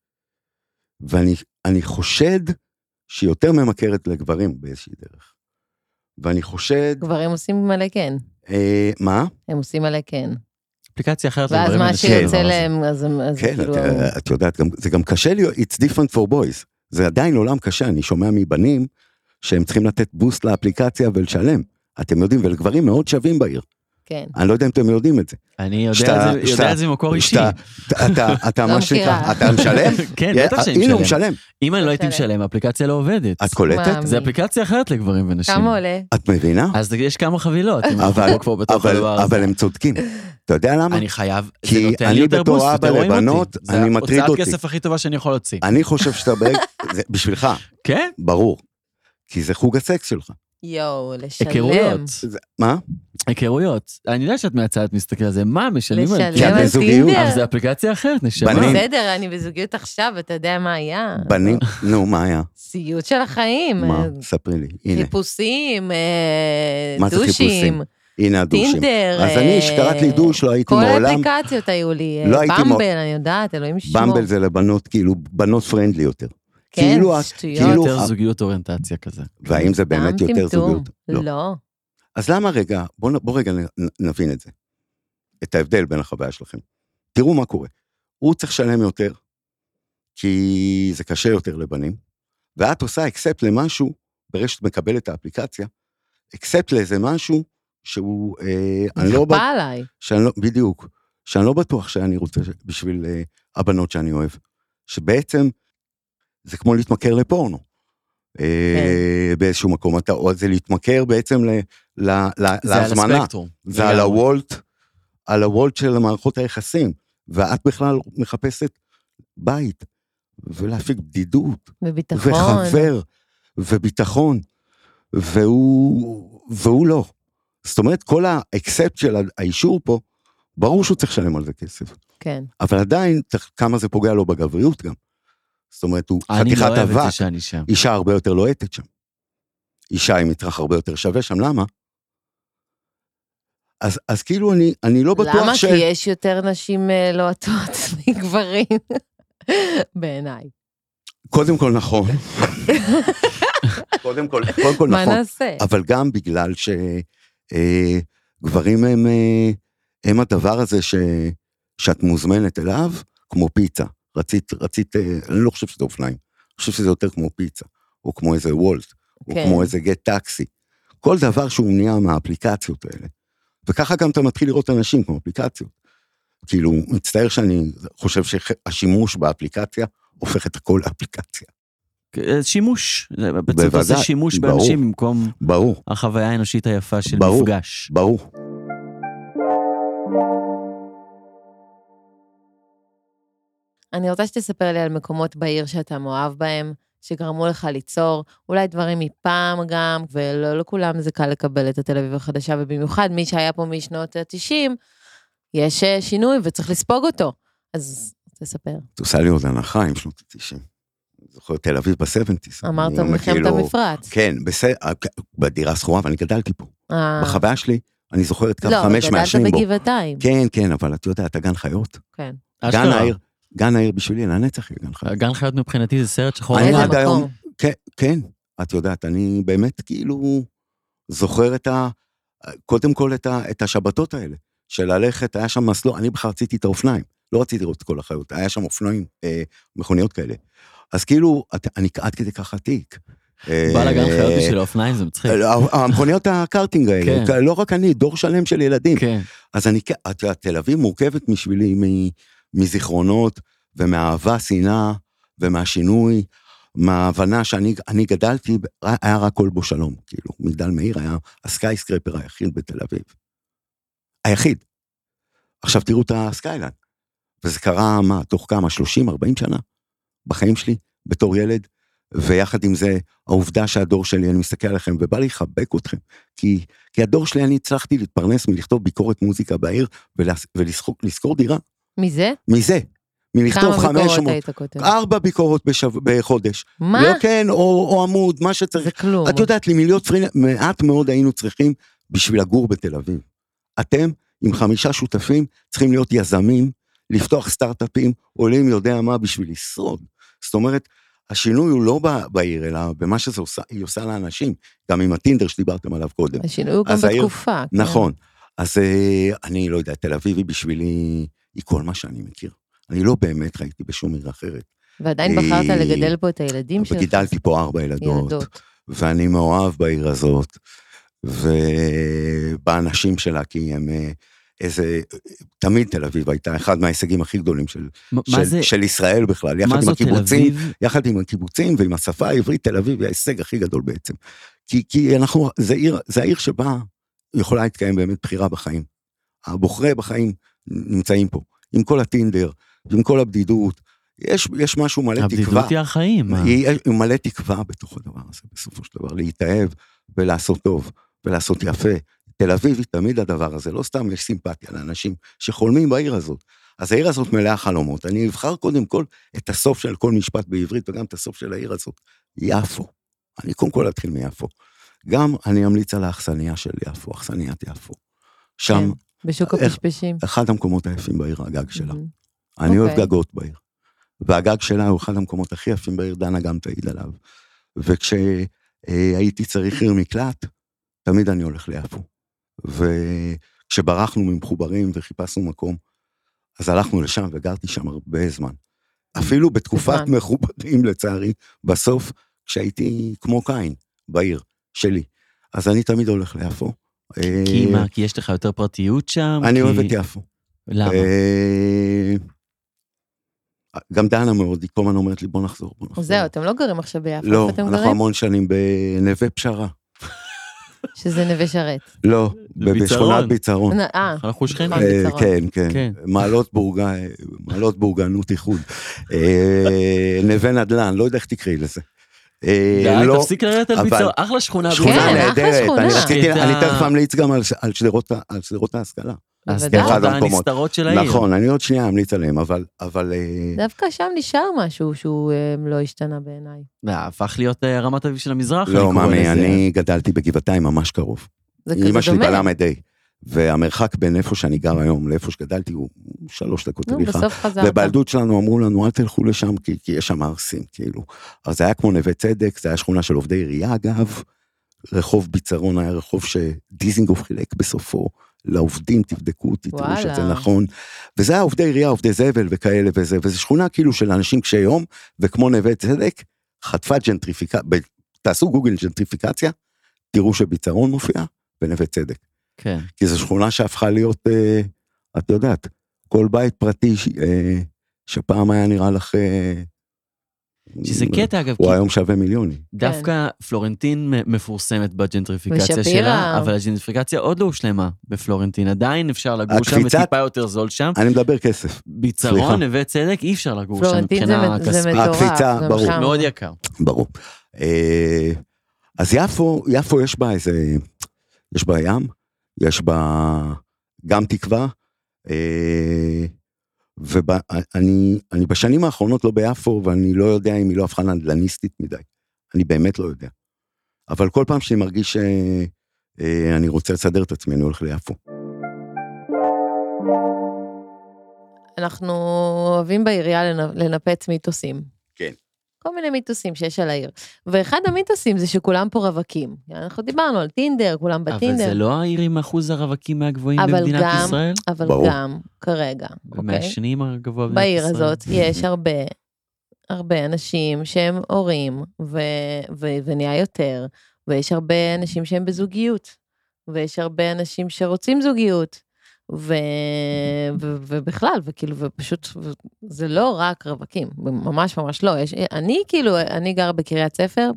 ואני אני חושד שהיא יותר ממכרת לגברים באיזושהי דרך. ואני חושד, גברים עושים מלא כן. אה, מה? הם עושים מלא כן. אפליקציה אחרת ואז מה שיוצא. להם, אז הם- אז כן, כאילו... את, את יודעת, גם, זה גם קשה לי, it's different for boys. זה עדיין עולם קשה, אני שומע מבנים שהם צריכים לתת בוסט לאפליקציה ולשלם. אתם יודעים, ולגברים מאוד שווים בעיר. כן. אני לא יודע אם אתם יודעים את זה. אני יודע שאתה- את זה- יודע שאתה- את זה ממקור אישי. אתה, אתה, [LAUGHS] לא מה שנקרא, מכירה. אתה משלם? [LAUGHS] כן, בטח שאני הנה הוא משלם. משלם. אם אני לא הייתי משלם. משלם, האפליקציה לא עובדת. את קולטת? זה? אפליקציה אחרת לגברים ונשים. כמה עולה? את מבינה? אז יש כמה חבילות, אבל- הם צודקים. אתה יודע למה? אני חייב, זה כי נותן לי אני יותר בתור בוסט, אבא יותר רואים אותי. לבנות, זה אני מטריד אותי. הוצאת כסף הכי טובה שאני יכול להוציא. אני חושב שאתה ברגע, [LAUGHS] זה בשבילך, כן? ברור. כי זה חוג הסקס שלך. יואו, לשלם. היכרויות. זה- מה? היכרויות. אני יודע שאת מהצד מסתכל על זה, מה, משלמים על לשלם על על זוגיות. טינדר. אבל זה אפליקציה אחרת, נשמה. בנים. בסדר, אני בזוגיות עכשיו, אתה יודע מה היה? בנים, נו, מה היה? סיוט של החיים. מה? אה, ספרי לי, הנה, חיפושים, אה, מה זה דושים, חיפושים? הנה הדושים. טינדר. אז אני, אה, שקראת לי דוש, לא הייתי כל מעולם. האפליקציות היו לי. אה, לא הייתי מ- במבל, אני יודעת, אלוהים ישמור. במבל זה לבנות, כאילו, בנות פרנדלי יותר. כן, כאילו את- שטויות. כאילו- יותר זוגיות אוריינטציה כזה. והאם זה באמת סתם יותר טמטום. זוגיות? לא. לא. אז למה רגע, בוא, נ- בוא רגע נבין את זה. את ההבדל בין החוויה שלכם. תראו מה קורה. הוא צריך לשלם יותר, כי זה קשה יותר לבנים, ואת עושה אקספט למשהו, ברגע שאת מקבלת את האפליקציה, אקספט לאיזה משהו שהוא, אה, אני לא, נכפה עליי. שאני לא, בדיוק, שאני לא בטוח שאני רוצה בשביל אה, הבנות שאני אוהב. שבעצם זה כמו להתמכר לפורנו. אה, באיזשהו מקום, אתה, או זה להתמכר בעצם ל, ל, ל, זה על להזמנה. הספקטרום. זה על. הוולט, על הוולט של מערכות היחסים, ואת בכלל מחפשת בית, ולהפיק בדידות, בביטחון. וחבר, וביטחון, והוא, והוא לא. זאת אומרת, כל האקספט של האישור פה, ברור שהוא צריך לשלם על זה כסף, כן. אבל עדיין, כמה זה פוגע לו בגבריות גם. זאת אומרת, הוא אני חתיכת לא אוהב את אבק, זה שאני שם. אישה הרבה יותר לוהטת שם. אישה עם מצרך הרבה יותר שווה שם, למה? אז, אז כאילו אני, אני לא בטוח למה? ש... כי יש יותר נשים אה, לוהטות [LAUGHS] מגברים, בעיניי. קודם כל נכון. קודם כל, קודם כל מה נכון. נעשה? אבל גם בגלל שגברים הם, אה, הם הדבר הזה ש, שאת מוזמנת אליו, כמו פיצה. רצית, רצית, אה, אני לא חושב שזה אופניים, אני חושב שזה יותר כמו פיצה, או כמו איזה וולט, או כן. כמו איזה גט טקסי. כל דבר שהוא נהיה מהאפליקציות האלה. וככה גם אתה מתחיל לראות אנשים כמו אפליקציות. כאילו, מצטער שאני חושב שהשימוש באפליקציה הופך את הכל לאפליקציה. אה, שימוש. זה בעצם אתה עושה בוודאי, שימוש ברור. באנשים במקום ברור, החוויה האנושית היפה של ברור. מפגש. ברור. אני רוצה שתספר לי על מקומות בעיר שאתה מאוהב בהם, שגרמו לך ליצור, אולי דברים מפעם גם, ולא לכולם זה קל לקבל את התל אביב החדשה, ובמיוחד מי שהיה פה משנות ה-90, יש אה, שינוי וצריך לספוג אותו. אז תספר. את עושה לי עוד הנחה עם שנות ה-90. זוכר תל אביב בסבנטיס. אמרת מלחמת כאילו, המפרץ. כן, בסדר, בדירה שכורה, ואני גדלתי פה. אה, בחוויה שלי, אני זוכר את קו לא, חמש גדלת מעשנים בו. בגבעתיים. כן, כן, אבל את יודעת, הגן חיות. כן. גן. העיר, גן העיר בשבילי, לנצח יהיה גן חיות. גן חיות מבחינתי זה סרט שחור. אני איזה לבן. עד היום, מקום? כן, כן, את יודעת, אני באמת כאילו זוכר את ה... קודם כל את, ה, את השבתות האלה, של ללכת, היה שם מסלול, אני בכלל רציתי את האופניים, לא רציתי לראות את כל החיות, היה שם אופנועים, אה, מכוניות כאלה. אז כאילו, את, אני עד כדי כך עתיק. [LAUGHS] בא לגן אה, חיות בשביל האופניים, זה מצחיק. המכוניות הקארטינג האלה, כן. לא רק אני, דור שלם של ילדים. כן. אז אני, את יודעת, תל אביב מורכבת בשבילי מזיכרונות ומאהבה, שנאה ומהשינוי, מההבנה שאני אני גדלתי, היה רק כל בו שלום, כאילו, מגדל מאיר היה ה skyscraper היחיד בתל אביב. היחיד. עכשיו תראו את ה skyline. וזה קרה, מה, תוך כמה, 30, 40 שנה? בחיים שלי, בתור ילד, ויחד עם זה, העובדה שהדור שלי, אני מסתכל עליכם ובא לי לחבק אתכם, כי, כי הדור שלי, אני הצלחתי להתפרנס מלכתוב ביקורת מוזיקה בעיר ולשכור דירה. מזה? מזה. מלכתוב כמה חמש ביקורות היית כותב? ארבע ביקורות בשב... בחודש. מה? לא כן, או, או עמוד, מה שצריך. זה כלום. את יודעת, לי פרינט, מעט מאוד היינו צריכים בשביל לגור בתל אביב. אתם, עם חמישה שותפים, צריכים להיות יזמים, לפתוח סטארט-אפים, עולים יודע מה בשביל לשרוד. זאת אומרת, השינוי הוא לא בעיר, אלא במה שהיא עושה, היא עושה לאנשים, גם עם הטינדר שדיברתם עליו קודם. השינוי הוא גם אז העיר- בתקופה. כן. נכון. אז אה, אני לא יודע, תל אביב היא בשבילי, היא כל מה שאני מכיר. אני לא באמת ראיתי בשום עיר אחרת. ועדיין בחרת אה, לגדל פה את הילדים שלך. וגידלתי פה ארבע ילדות, ילדות. ואני מאוהב בעיר הזאת, ובאנשים שלה, כי הם אה, איזה, תמיד תל אביב הייתה אחד מההישגים הכי גדולים של, של, זה, של ישראל בכלל, יחד עם הקיבוצים? יחד עם הקיבוצים ועם השפה העברית, תל אביב היא ההישג הכי גדול בעצם. כי, כי אנחנו, זה עיר, זה העיר שבה יכולה להתקיים באמת בחירה בחיים. הבוחרי בחיים נמצאים פה, עם כל הטינדר, עם כל הבדידות, יש, יש משהו מלא תקווה. הבדידות היא החיים. היא היא מלא תקווה בתוך הדבר הזה, בסופו של דבר, להתאהב ולעשות טוב ולעשות יפה. תל אביב היא תמיד הדבר הזה, לא סתם יש סימפתיה לאנשים שחולמים בעיר הזאת. אז העיר הזאת מלאה חלומות. אני אבחר קודם כל את הסוף של כל משפט בעברית וגם את הסוף של העיר הזאת, יפו. אני קודם כל אתחיל מיפו. גם אני אמליץ על האכסניה של יפו, אכסניית יפו. שם, כן, בשוק הפשפשים. אחד המקומות היפים בעיר, הגג שלה. מהמם. אני אוהב אוקיי. גגות בעיר. והגג שלה הוא אחד המקומות הכי יפים בעיר, דנה גם תעיד עליו. וכשהייתי צריך עיר מקלט, תמיד אני הולך ליפו. וכשברחנו ממחוברים וחיפשנו מקום, אז הלכנו לשם וגרתי שם הרבה זמן. אפילו בתקופת. מחוברים, לצערי, בסוף, כשהייתי כמו קין בעיר שלי. אז אני תמיד הולך ליפו. כי אה, מה, כי יש לך יותר פרטיות שם? אני כי- אוהב את יפו. למה? אה, גם דנה מאוד, היא כל הזמן אומרת לי, בוא נחזור, בוא נחזור. זהו, אתם לא גרים עכשיו ביפו, לא, אנחנו גרים? המון שנים בנווה פשרה. שזה נווה שרת. לא. בשכונת ביצרון. אה, אנחנו שכנים. אה, ביצרון. כן, כן, כן. מעלות בורגה, מעלות בורגנות איחוד. נווה נדל"ן, לא יודע איך תקראי לזה. אה, די, לא, תפסיק לרדת על אבל- ביצוע, אחלה שכונה. שכונה כן, אחלה נהדרת, שכונה. אני רציתי. אני תכף ממליץ גם על- על שדרות ה- על שדרות ההשכלה. בוודאי. אחד המקומות. הנסתרות של העיר. נכון, אני עוד שנייה אמליץ עליהם, אבל, אבל, אה, דווקא שם נשאר משהו שהוא אה, לא השתנה בעיניי. הפך להיות רמת אביב של המזרח, אני לא, מאמי. אני גדלתי בגבעתיים ממש קרוב. זה כזה אמא שלי דומה. בל"ה, והמרחק בין איפה שאני גר היום לאיפה שגדלתי הוא שלוש דקות נו, הליכה. בסוף חזרת. ובילדות שלנו אמרו לנו, אל תלכו לשם, כי, כי יש שם ערסים, כאילו. אז זה היה כמו נווה צדק, זה היה שכונה של עובדי עירייה, אגב. רחוב ביצרון היה רחוב שדיזינגוף חילק בסופו. לעובדים, תבדקו אותי, תראו. שזה נכון. וזה היה עובדי עירייה, עובדי זבל וכאלה וזה, וזו שכונה כאילו של אנשים קשי יום, וכמו נווה צדק, חטפה ג'נטריפיקציה, תעשו גוגל ג'נטריפיקציה, תראו שביצרון מופיע, ונווה צדק. כן. כי זו שכונה שהפכה להיות, אה, את יודעת, כל בית פרטי אה, שפעם היה נראה לך... אה, שזה קטע, אגב, כי הוא היום שווה מיליונים. דווקא פלורנטין מ- מפורסמת בג'נטריפיקציה. שלה, אבל הג'נטריפיקציה עוד לא הושלמה בפלורנטין. עדיין אפשר לגור שם הקפיצת- וטיפה יותר זול שם. אני מדבר כסף. ביצרון, נווה צדק, אי אפשר לגור שם פלורנטין מבחינה מ- זה כספית. מטורף. הקפיצה, ברור. שם. מאוד יקר. ברור. אה, אז יפו, יפו יש בה איזה, יש בה ים, יש בה גם תקווה, אה, ואני אני בשנים האחרונות לא ביפו, ואני לא יודע אם היא לא הפכה נדל"ניסטית מדי. אני באמת לא יודע. אבל כל פעם שאני מרגיש שאני רוצה לסדר את עצמי, אני הולך ליפו. אנחנו אוהבים בעירייה לנ- לנפץ מיתוסים. כן. כל מיני מיתוסים שיש על העיר. ואחד המיתוסים זה שכולם פה רווקים. אנחנו דיברנו על טינדר, כולם אבל בטינדר. זה לא העיר עם אחוז הרווקים מהגבוהים אבל במדינת גם- ישראל? אבל ברור. גם כרגע, אוקיי? ומעשנים הגבוה במדינת בעיר ישראל? הזאת יש הרבה, הרבה אנשים שהם הורים, ו- ו- ונהיה יותר, ויש הרבה אנשים שהם בזוגיות, ויש הרבה אנשים שרוצים זוגיות, ו- ו- ובכלל, וכאילו, ופשוט, ו- זה לא רק רווקים, ממש ממש לא. יש, אני כאילו, אני גרה בקריית ספר,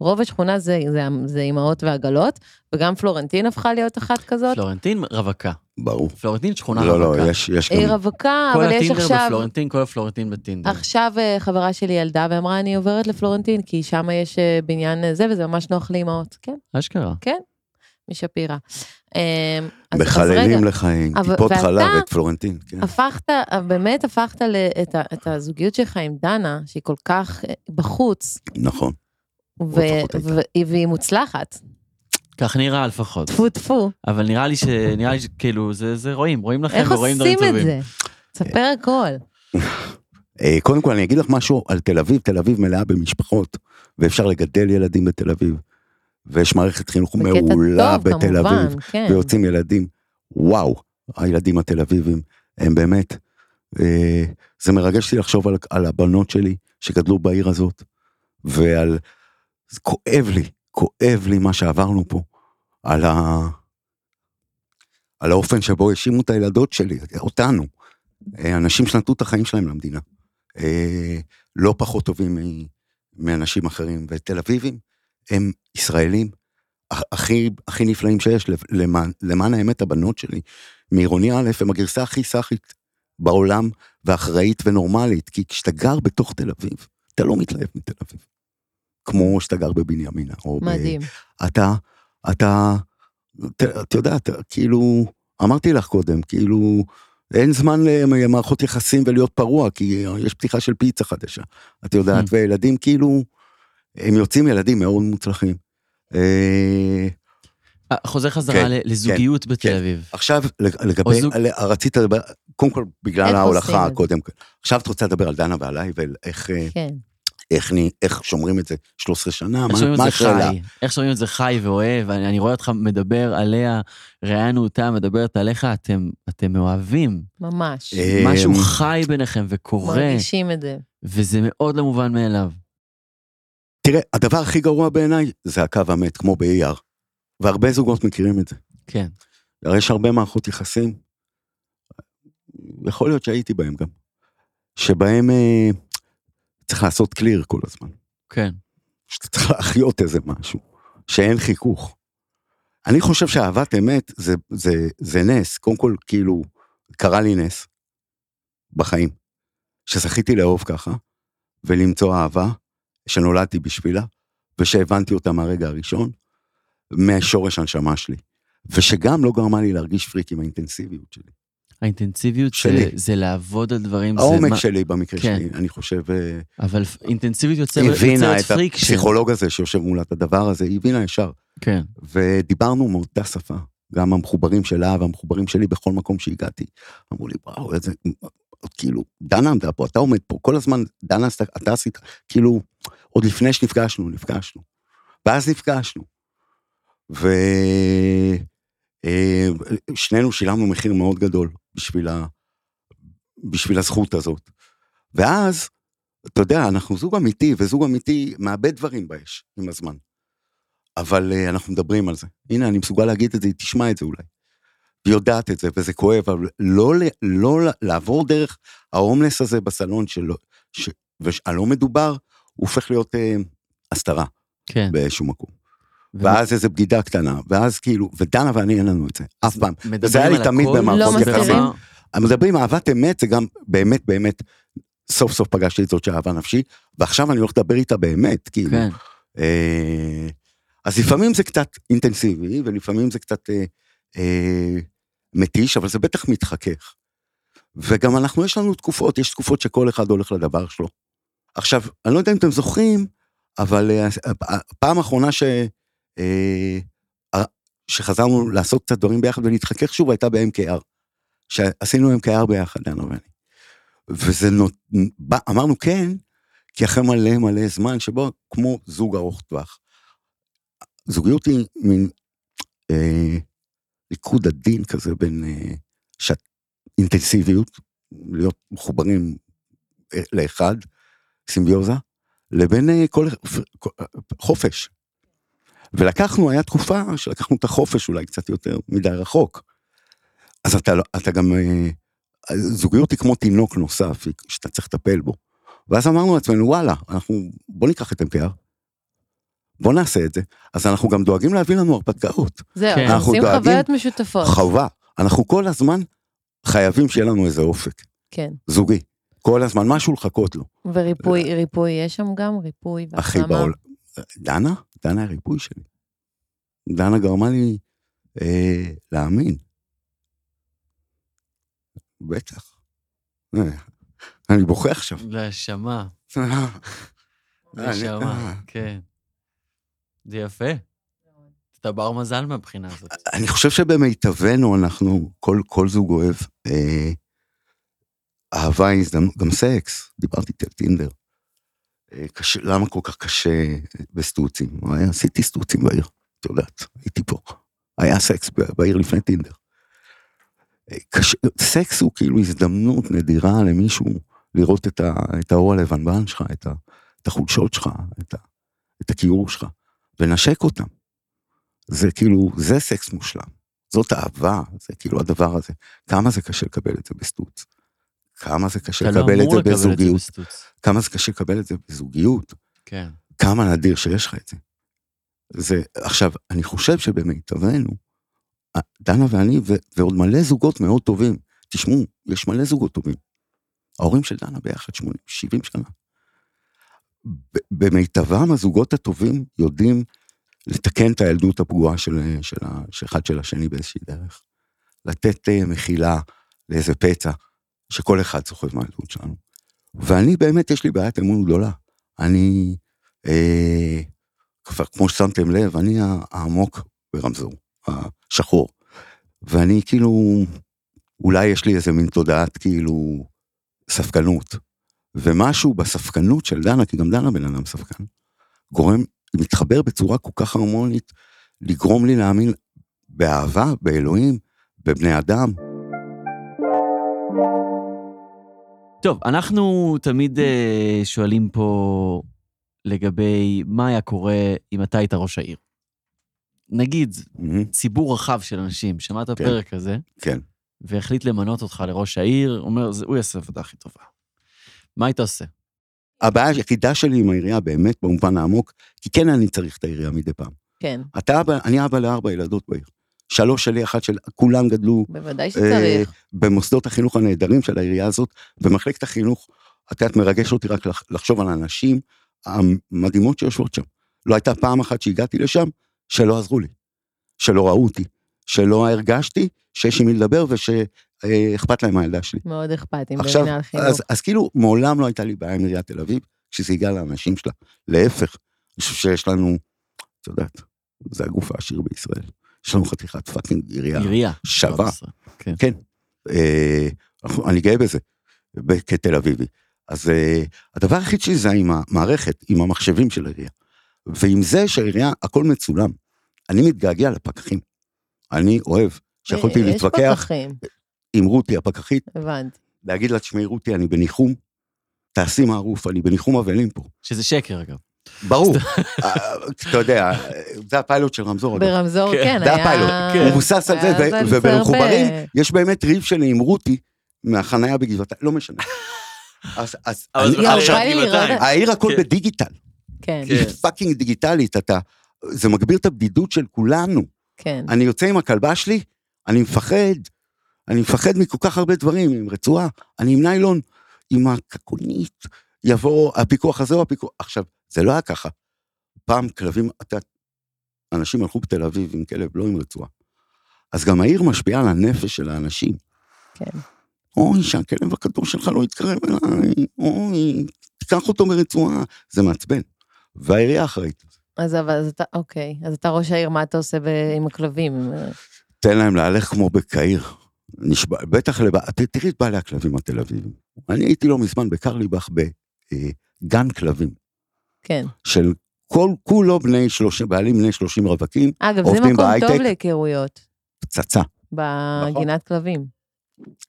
רוב השכונה זה, זה, זה אימהות ועגלות, וגם פלורנטין הפכה להיות אחת כזאת. פלורנטין רווקה. ברור. פלורנטין שכונה לא, רווקה. לא, יש, יש היא גם... רווקה, כל אבל יש הטינדר עכשיו... בפלורנטין, כל הפלורנטין בטינדר. עכשיו אה, חברה שלי ילדה ואמרה, אני עוברת לפלורנטין, כי שם יש אה, בניין אה, זה, וזה ממש נוח לאמהות. כן, אשכרה. משפירא. אה, אז מחללים אבל- טיפות חלב את פלורנטין. כן. הפכת, באמת הפכת את ה- את הזוגיות שלך עם דנה, שהיא כל כך אה, בחוץ, נכון. ו-. ו- והיא מוצלחת, כך נראה לפחות. טפו טפו. אבל נראה לי ש... נראה לי שכאילו, זה זה רואים, רואים לכם איך ורואים דברים עושים את טובים. זה? תספר הכל. [LAUGHS] אה, קודם כל אני אגיד לך משהו על תל אביב, תל אביב מלאה במשפחות, ואפשר לגדל ילדים בתל אביב, ויש מערכת חינוך מעולה טוב, בתל כמובן, אביב, כן. ויוצאים ילדים, וואו, הילדים התל אביבים, הם באמת, אה, זה מרגש אותי לחשוב על, על הבנות שלי שגדלו בעיר הזאת, ועל, זה כואב לי, כואב לי מה שעברנו פה, על ה... על האופן שבו האשימו את הילדות שלי, אותנו, אה, אנשים שנתנו את החיים שלהם למדינה. אה, לא פחות טובים מ- מאנשים אחרים, ותל אביבים הם ישראלים הכ- הכי, הכי נפלאים שיש, למען, למען האמת הבנות שלי, מעירוני א' הם הגרסה הכי סאחית בעולם, ואחראית ונורמלית, כי כשאתה גר בתוך תל אביב, אתה לא מתלהב מתל אביב. כמו שאתה גר בבנימינה, או ב- מדהים. אתה, אתה, ת- את יודעת, כאילו, אמרתי לך קודם, כאילו, אין זמן למערכות יחסים ולהיות פרוע, כי יש פתיחה של פיצה חדשה, את יודעת, Hmm. וילדים כאילו, הם יוצאים ילדים מאוד מוצלחים. אה, אה, חוזר חזרה כן, ל- לזוגיות בתל כן. אביב. עכשיו, לגבי, זוג- רצית לדבר, קודם כל, בגלל איך ההולכה? קודם, עכשיו את רוצה לדבר על דנה ועליי, ואיך אה, כן. איך איך שומרים את זה 13 שנה, איך מה השאלה? איך שומעים את זה חי ואוהב? אני אני רואה אותך מדבר עליה, ראיינו אותה, מדברת עליך, אתם אתם מאוהבים. ממש. משהו חי ביניכם וקורה, מרגישים את זה. וזה מאוד לא מובן מאליו. תראה, הדבר הכי גרוע בעיניי זה הקו המת, כמו באייר. והרבה זוגות מכירים את זה. כן. הרי יש הרבה מערכות יחסים, יכול להיות שהייתי בהם גם, שבהם אה, צריך לעשות קליר כל הזמן. כן. שאתה צריך להחיות איזה משהו, שאין חיכוך. אני חושב שאהבת אמת זה, זה, זה נס, קודם כל כאילו קרה לי נס בחיים, שזכיתי לאהוב ככה ולמצוא אהבה שנולדתי בשבילה ושהבנתי אותה מהרגע הראשון, מהשורש הנשמה שלי, ושגם לא גרמה לי להרגיש פריק עם האינטנסיביות שלי. האינטנסיביות זה, שלי. זה לעבוד על דברים. העומק זה מה- שלי במקרה כן. שלי, אני חושב, אה, אבל אינטנסיביות יוצר, הבינה יוצרת את. הפסיכולוג הזה שיושב מולה את הדבר הזה, היא הבינה ישר. כן. ודיברנו מאותה שפה, גם המחוברים שלה והמחוברים שלי בכל מקום שהגעתי. אמרו לי, וואו, איזה, כאילו, דנה עמדה פה, אתה עומד פה, כל הזמן, דנה, אתה עשית, כאילו, עוד לפני שנפגשנו, נפגשנו. ואז נפגשנו. ושנינו שילמנו מחיר מאוד גדול בשביל, ה... בשביל הזכות הזאת. ואז, אתה יודע, אנחנו זוג אמיתי, וזוג אמיתי מאבד דברים באש עם הזמן. אבל uh, אנחנו מדברים על זה. הנה, אני מסוגל להגיד את זה, היא תשמע את זה אולי. היא יודעת את זה, וזה כואב, אבל לא, לא ל- לעבור דרך ההומלס הזה בסלון שלו, ש- והלא מדובר, הופך להיות uh, הסתרה כן. באיזשהו מקום. ו- ואז איזה בגידה קטנה, ואז כאילו, ודנה ואני אין לנו את זה, אף פעם. וזה היה לי תמיד במערכות לא מסתירים? מדברים אהבת אמת, זה גם באמת באמת, סוף סוף פגשתי את זאת שאהבה נפשי, ועכשיו אני הולך לדבר איתה באמת, כאילו. כן. אה, אז לפעמים זה קצת אינטנסיבי, ולפעמים זה קצת אה, אה, מתיש, אבל זה בטח מתחכך. וגם אנחנו, יש לנו תקופות, יש תקופות שכל אחד הולך לדבר שלו. עכשיו, אני לא יודע אם אתם זוכרים, אבל אה, הפעם האחרונה ש... אה, אה, שחזרנו לעשות קצת דברים ביחד ולהתחכך שוב הייתה ב-MKR. שעשינו MKR ביחד, דנה ואני. וזה נות... אמרנו כן, כי אחרי מלא מלא זמן שבו, כמו זוג ארוך טווח. זוגיות היא מין אה, ליכוד עדין כזה בין אה, שת, אינטנסיביות, להיות מחוברים אה, לאחד, סימביוזה, לבין אה, כל, כל, חופש. ולקחנו, היה תקופה שלקחנו את החופש אולי קצת יותר מדי רחוק. אז אתה, לא- אתה גם, אה, זוגיות היא כמו תינוק נוסף, שאתה צריך לטפל בו. ואז אמרנו לעצמנו, וואלה, אנחנו, בוא ניקח את MPR, בוא נעשה את זה. אז אנחנו גם דואגים להביא לנו הרפתקאות. זהו, כן. עושים דואגים- חוויות משותפות. חובה. אנחנו כל הזמן חייבים שיהיה לנו איזה אופק, כן. זוגי. כל הזמן, משהו לחכות לו. וריפוי, ריפוי יש שם גם? ריפוי והחלמה? בעולם. דנה? דנה הריפוי שלי. דנה גרמה לי אה, להאמין. בטח. אה, אני בוכה עכשיו. להאשמה, אני- להאשמה, כן. זה יפה. אתה בר מזל מהבחינה הזאת. אני חושב שבמיטבנו אנחנו, כל, כל זוג אוהב, אה, אהבה היא הזדמנות, גם סקס, דיברתי על טינדר. אה, קשה, למה כל כך קשה בסטוצים? היה, עשיתי סטוצים בעיר, את יודעת, הייתי פה. היה סקס בעיר לפני טינדר. אה, קשה, סקס הוא כאילו הזדמנות נדירה למישהו לראות את, ה, את האור הלבנבן שלך, את, ה, את החולשות שלך, את, ה, את הכיעור שלך, ולנשק אותם. זה כאילו, זה סקס מושלם. זאת אהבה, זה כאילו הדבר הזה. כמה זה קשה לקבל את זה בסטוץ. כמה זה קשה לא לקבל את זה בזוגיות. כמה זה קשה לקבל את זה בזוגיות. כן. כמה נדיר שיש לך את זה. זה, עכשיו, אני חושב שבמיטבנו, דנה ואני ו, ועוד מלא זוגות מאוד טובים, תשמעו, יש מלא זוגות טובים. ההורים של דנה ביחד 80, 70 שנה. במיטבם הזוגות הטובים יודעים לתקן את הילדות הפגועה של, של, של אחד של השני באיזושהי דרך. לתת אה, מחילה לאיזה פצע שכל אחד סוחב מהילדות שלנו. ואני באמת, יש לי בעיית אמון גדולה. אני, אה, כבר כמו ששמתם לב, אני העמוק ברמזור, השחור. ואני כאילו, אולי יש לי איזה מין תודעת כאילו ספקנות. ומשהו בספקנות של דנה, כי גם דנה בן אדם ספקן, גורם, מתחבר בצורה כל כך הרמונית, לגרום לי להאמין באהבה, באלוהים, בבני אדם. טוב, אנחנו תמיד אה, שואלים פה לגבי מה היה קורה אם אתה היית ראש העיר. נגיד, מהמם, ציבור רחב של אנשים, שמע את כן. הפרק הזה, כן. והחליט למנות אותך לראש העיר, אומר, "זה- הוא יעשה עבודה הכי טובה. מה היית עושה? הבעיה היחידה שלי עם העירייה, באמת, במובן העמוק, כי כן אני צריך את העירייה מדי פעם. כן, אתה אבא, אני אבא לארבע ילדות בעיר. שלוש שלי, אחת של... כולם גדלו בוודאי אה, שצריך. במוסדות החינוך הנהדרים של העירייה הזאת, ומחלקת החינוך, את יודעת, מרגש אותי רק לח- לחשוב על הנשים המדהימות שיושבות שם. לא הייתה פעם אחת שהגעתי לשם, שלא עזרו לי, שלא ראו אותי, שלא הרגשתי שיש עם מי לדבר ושאכפת להם מהילדה שלי. מאוד אכפתים עכשיו, במנהל חינוך. אז, אז כאילו, מעולם לא הייתה לי בעיה עם עיריית תל אביב, כשזה הגיע לאנשים שלה. להפך, אני חושב שיש לנו, את יודעת, זה הגוף העשיר בישראל. יש לנו חתיכת פאקינג עירייה עירייה. שווה. 13. כן. אה, אני גאה בזה, כתל אביבי. אז אה, הדבר היחיד שלי זה עם המערכת, עם המחשבים של העירייה. ועם זה שהעירייה, הכל מצולם. אני מתגעגע לפקחים. אני אוהב שיכולתי יש להתווכח פקחים, עם רותי הפקחית, הבנתי. להגיד לה, תשמעי רותי, אני בניחום, תעשי מערוף, אני בניחום אבלים פה. שזה שקר, אגב. ברור, [LAUGHS] אה, אתה יודע, זה הפיילוט של רמזור. ברמזור, כן, כן, זה היה... הפיילוט, הוא מבוסס על זה, ובמחוברים הרבה- יש באמת ריב שלי עם רותי מהחנייה בגבעתיים, לא משנה. [LAUGHS] אז, העיר הכל כן. בדיגיטל, כן, כן. היא fucking דיגיטלית, אתה, זה מגביר את הבדידות של כולנו. כן. אני יוצא עם הכלבה שלי, אני מפחד, אני מפחד מכל כך הרבה דברים, עם רצועה, אני עם ניילון, עם הקקינית, יבוא הפיקוח הזה או הפיקוח, עכשיו, זה לא היה ככה. פעם כלבים, אתה, אנשים הלכו בתל אביב עם כלב, לא עם רצועה. אז גם העיר משפיעה על הנפש של האנשים. כן. אוי, שהכלב הקדוש שלך לא יתקרב אליי, אוי, תיקח אותו ברצועה, זה מעצבן. והעירייה אחראית. אז אבל, אז אתה, אוקיי. אז אתה ראש העיר, מה אתה עושה ב- עם הכלבים? תן להם להלך כמו בקהיר. נשבע, בטח, לב... ת- תראי את בעלי הכלבים התל אביבים. אני הייתי לא מזמן בקרליבך בגן כלבים, כן. של כל, כולו בני שלושים, בעלים בני שלושים רווקים, אגב, זה מקום בהייטק. טוב להיכרויות, פצצה. בגינת כלבים.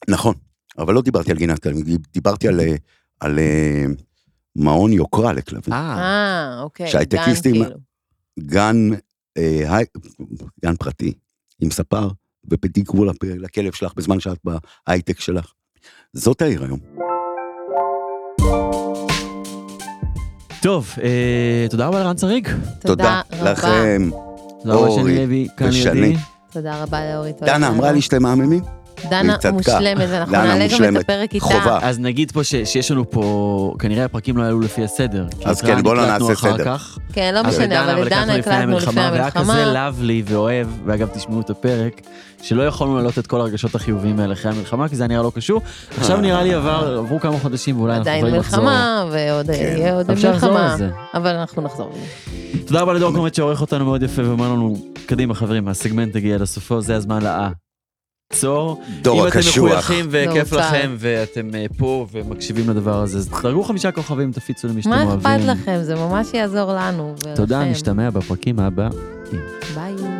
נכון, אבל לא דיברתי על גינת כלבים, דיברתי על, על אה, מעון יוקרה לכלבים. אה, אה, אוקיי. שהייטקיסטים- גן, כאילו. גן, אה. גן פרטי, עם ספר, לפ- לכלב שלך בזמן שאת בהייטק שלך. זאת העיר היום. טוב, אה, תודה רבה לרן צריג. תודה רבה. לכם. תודה רבה אורי ושני. תודה רבה לאורי. דנה אמרה לי שאתם מהממים? דנה. מושלמת, ואנחנו דנה נעלה גם את. הפרק איתה. חובה. אז נגיד פה ש- שיש לנו פה, כנראה הפרקים לא יעלו לפי הסדר. אז כן, בוא לא נעשה סדר. כן, לא משנה, אבל את הקלטנו דנה הקלטנו לפני והיה כזה המלחמה. לאבלי ואוהב, ואגב תשמעו את הפרק, שלא יכולנו להעלות את כל הרגשות החיוביים האלה אחרי המלחמה, כי זה היה נראה לא קשור. עכשיו נראה לי עבר, עברו כמה חודשים ואולי אנחנו עדיין יכולים לחזור. מלחמה, ועוד כן. יהיה עוד מלחמה. אבל אנחנו נחזור לזה. תודה רבה לדור קומט שעורך אותנו מאוד יפה ואומר לנו, קדימה חברים, הסגמנט הגיע לסופו, זה הזמן לעצור. דור אם אתם הקשוח. מחויכים וכיף דור צהר. לכם ואתם אה, פה ומקשיבים לדבר הזה, אז דרגו חמישה כוכבים, תפיצו למי שאתם מה אוהבים. אכפת לכם? זה ממש יעזור לנו. ולכם. תודה, נשתמע בפרקים הבאים. ביי.